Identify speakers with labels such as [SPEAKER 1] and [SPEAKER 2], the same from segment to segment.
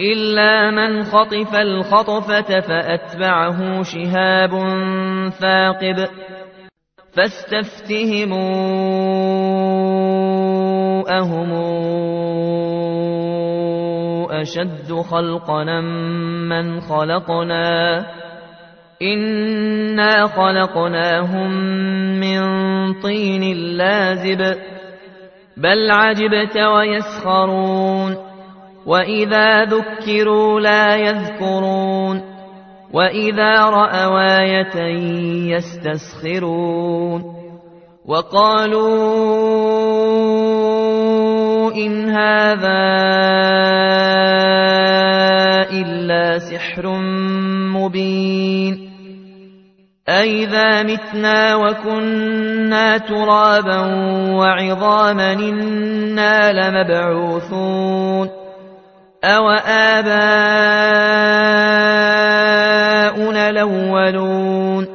[SPEAKER 1] إلا من خطف الخطفة فأتبعه شهاب ثاقب فاستفتهموا أهم أشد خلقنا من خلقنا إنا خلقناهم من طين لازب بل عجبت ويسخرون وإذا ذكروا لا يذكرون وإذا رأوا آية يستسخرون وقالوا إن هذا إلا سحر مبين أئذا متنا وكنا ترابا وعظاما إنا لمبعوثون أو آباؤنا الأولون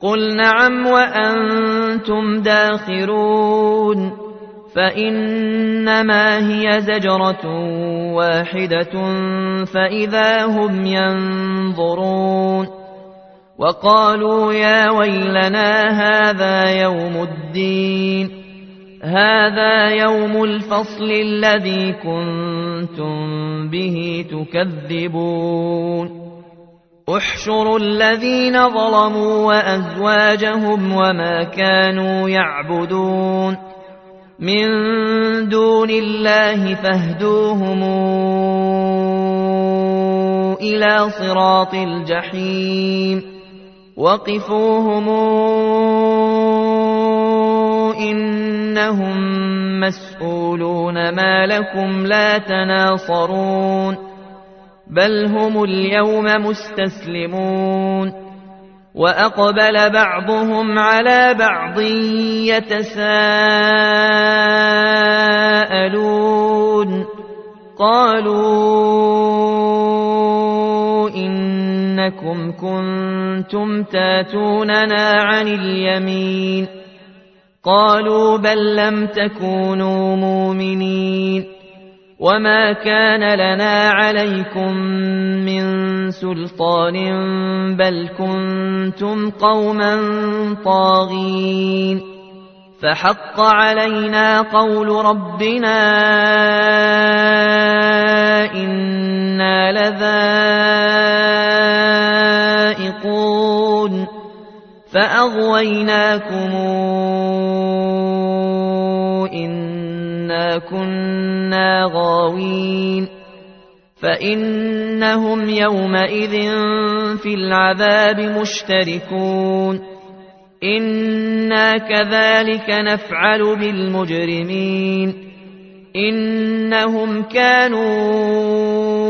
[SPEAKER 1] قل نعم وأنتم داخرون فإنما هي زجرة واحدة فإذا هم ينظرون وقالوا يا ويلنا هذا يوم الدين هذا يوم الفصل الذي كنتم به تكذبون. احشروا الذين ظلموا وأزواجهم وما كانوا يعبدون. من دون الله فاهدوهم إلى صراط الجحيم. وقفوهم إنهم مسؤولون ما لكم لا تناصرون بل هم اليوم مستسلمون وأقبل بعضهم على بعض يتساءلون قالوا إنكم كنتم تاتوننا عن اليمين قالوا بل لم تكونوا مؤمنين وما كان لنا عليكم من سلطان بل كنتم قوما طاغين فحق علينا قول ربنا إنا لذائقون فأغويناكم إنا كنا غاوين فإنهم يومئذ في العذاب مشتركون إنا كذلك نفعل بالمجرمين إنهم كانوا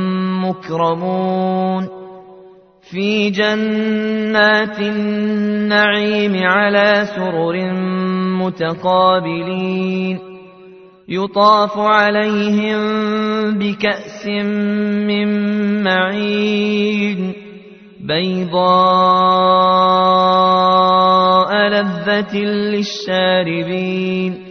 [SPEAKER 1] مكرمون في جنات النعيم على سرر متقابلين. يطاف عليهم بكأس من معين. بيضاء لذة للشاربين.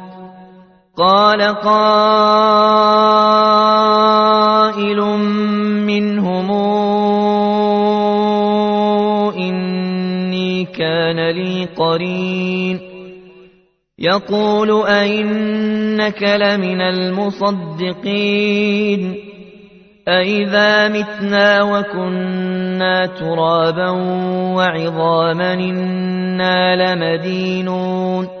[SPEAKER 1] قال قائل منهم إني كان لي قرين. يقول أئنك لمن المصدقين. أئذا متنا وكنا ترابا وعظاما إنا لمدينون.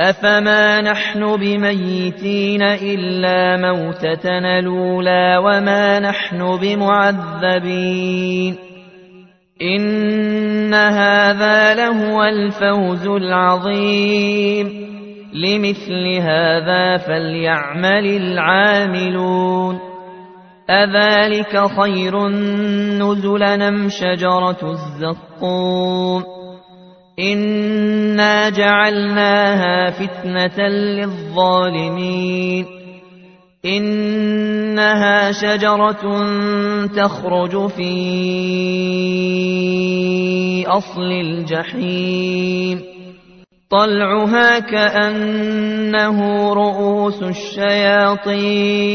[SPEAKER 1] أفما نحن بميتين إلا موتتنا الأولى وما نحن بمعذبين إن هذا لهو الفوز العظيم لمثل هذا فليعمل العاملون أذلك خير نزلا نم شجرة الزقوم إنا جعلناها فتنة للظالمين إنها شجرة تخرج في أصل الجحيم طلعها كأنه رؤوس الشياطين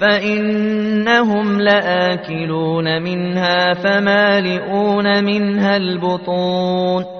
[SPEAKER 1] فإنهم لآكلون منها فمالئون منها البطون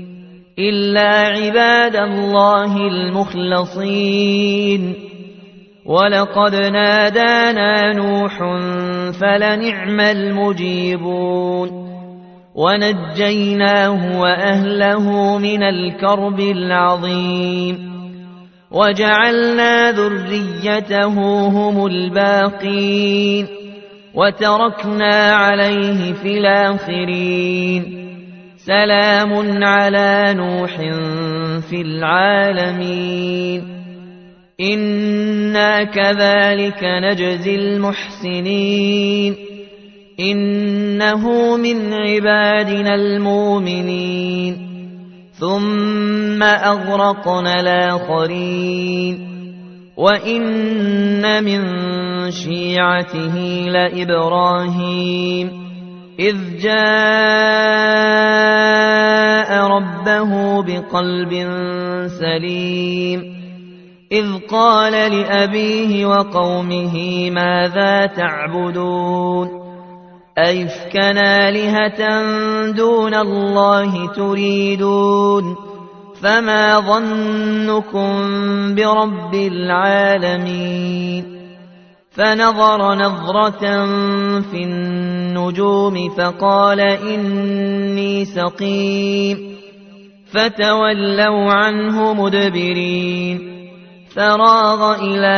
[SPEAKER 1] إلا عباد الله المخلصين. ولقد نادانا نوح فلنعم المجيبون. ونجيناه وأهله من الكرب العظيم. وجعلنا ذريته هم الباقين. وتركنا عليه في الآخرين. سلام على نوح في العالمين. إنا كذلك نجزي المحسنين. إنه من عبادنا المؤمنين. ثم أغرقنا الآخرين. وإن من شيعته لإبراهيم. إذ جاء ربه بقلب سليم. إذ قال لأبيه وقومه ماذا تعبدون؟ أيفكنا آلهة دون الله تريدون؟ فما ظنكم برب العالمين؟ فنظر نظرة في النجوم فقال إني سقيم. فتولوا عنه مدبرين. فراغ إلى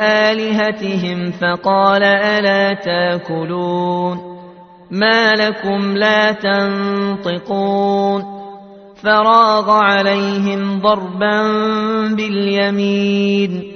[SPEAKER 1] آلهتهم فقال ألا تأكلون. ما لكم لا تنطقون. فراغ عليهم ضربا باليمين.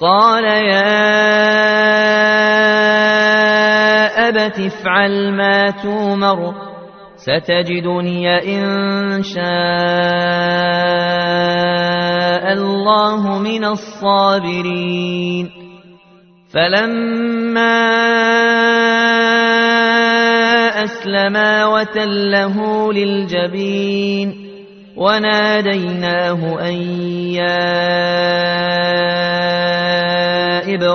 [SPEAKER 1] قال يا أبت افعل ما تومر ستجدني إن شاء الله من الصابرين. فلما أسلما وتله للجبين وناديناه أن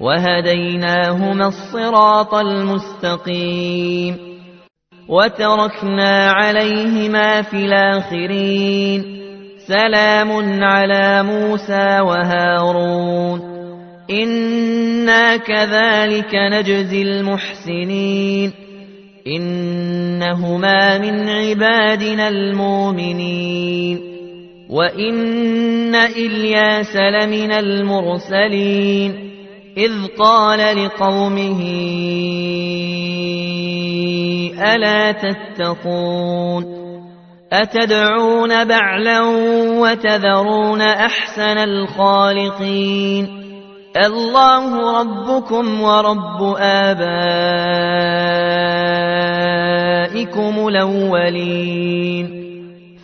[SPEAKER 1] وهديناهما الصراط المستقيم وتركنا عليهما في الآخرين سلام على موسى وهارون إنا كذلك نجزي المحسنين إنهما من عبادنا المؤمنين وإن إلياس لمن المرسلين إذ قال لقومه ألا تتقون؟ أتدعون بعلا وتذرون أحسن الخالقين؟ الله ربكم ورب آبائكم الأولين.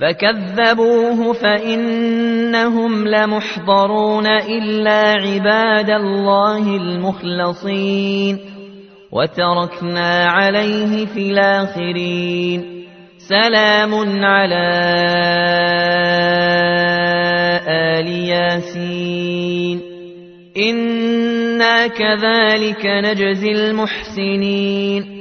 [SPEAKER 1] فكذبوه فإنهم لمحضرون إلا عباد الله المخلصين وتركنا عليه في الآخرين سلام على آل ياسين إنا كذلك نجزي المحسنين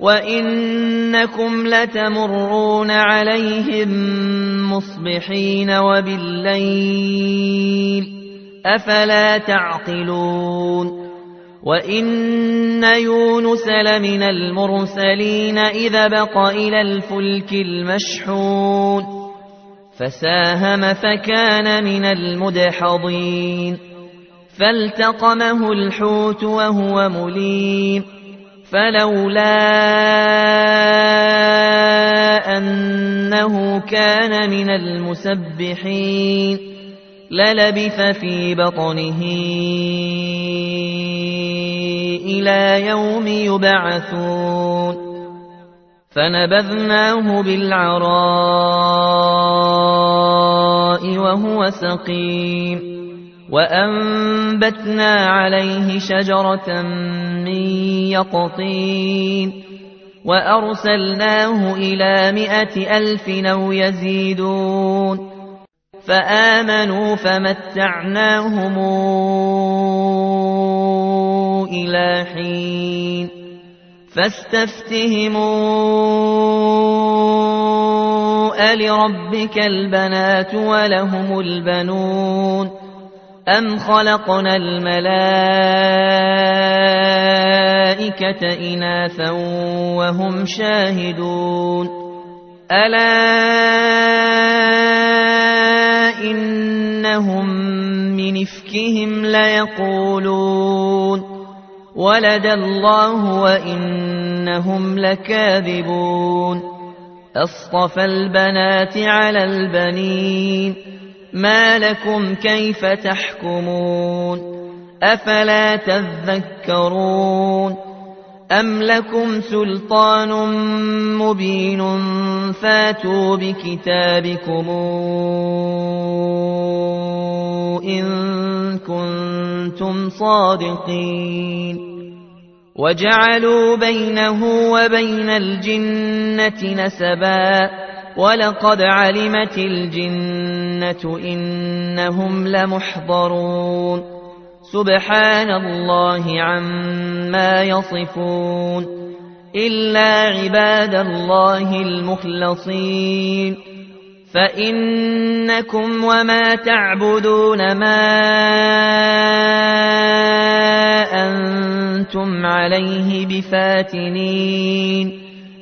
[SPEAKER 1] وإنكم لتمرون عليهم مصبحين وبالليل أفلا تعقلون وإن يونس لمن المرسلين إذا بق إلى الفلك المشحون فساهم فكان من المدحضين فالتقمه الحوت وهو مليم فلولا أنه كان من المسبحين للبث في بطنه إلى يوم يبعثون فنبذناه بالعراء وهو سقيم وأنبتنا عليه شجرة من يقطين وأرسلناه إلى مائة ألف أو يزيدون فآمنوا فمتعناهم إلى حين فاستفتهموا ألربك البنات ولهم البنون أم خلقنا الملائكة إناثا وهم شاهدون ألا إنهم من إفكهم ليقولون ولد الله وإنهم لكاذبون أصطفى البنات على البنين ما لكم كيف تحكمون أفلا تذكرون أم لكم سلطان مبين فاتوا بكتابكم إن كنتم صادقين وجعلوا بينه وبين الجنة نسبا ولقد علمت الجنة إنهم لمحضرون. سبحان الله عما يصفون. إلا عباد الله المخلصين. فإنكم وما تعبدون ما أنتم عليه بفاتنين.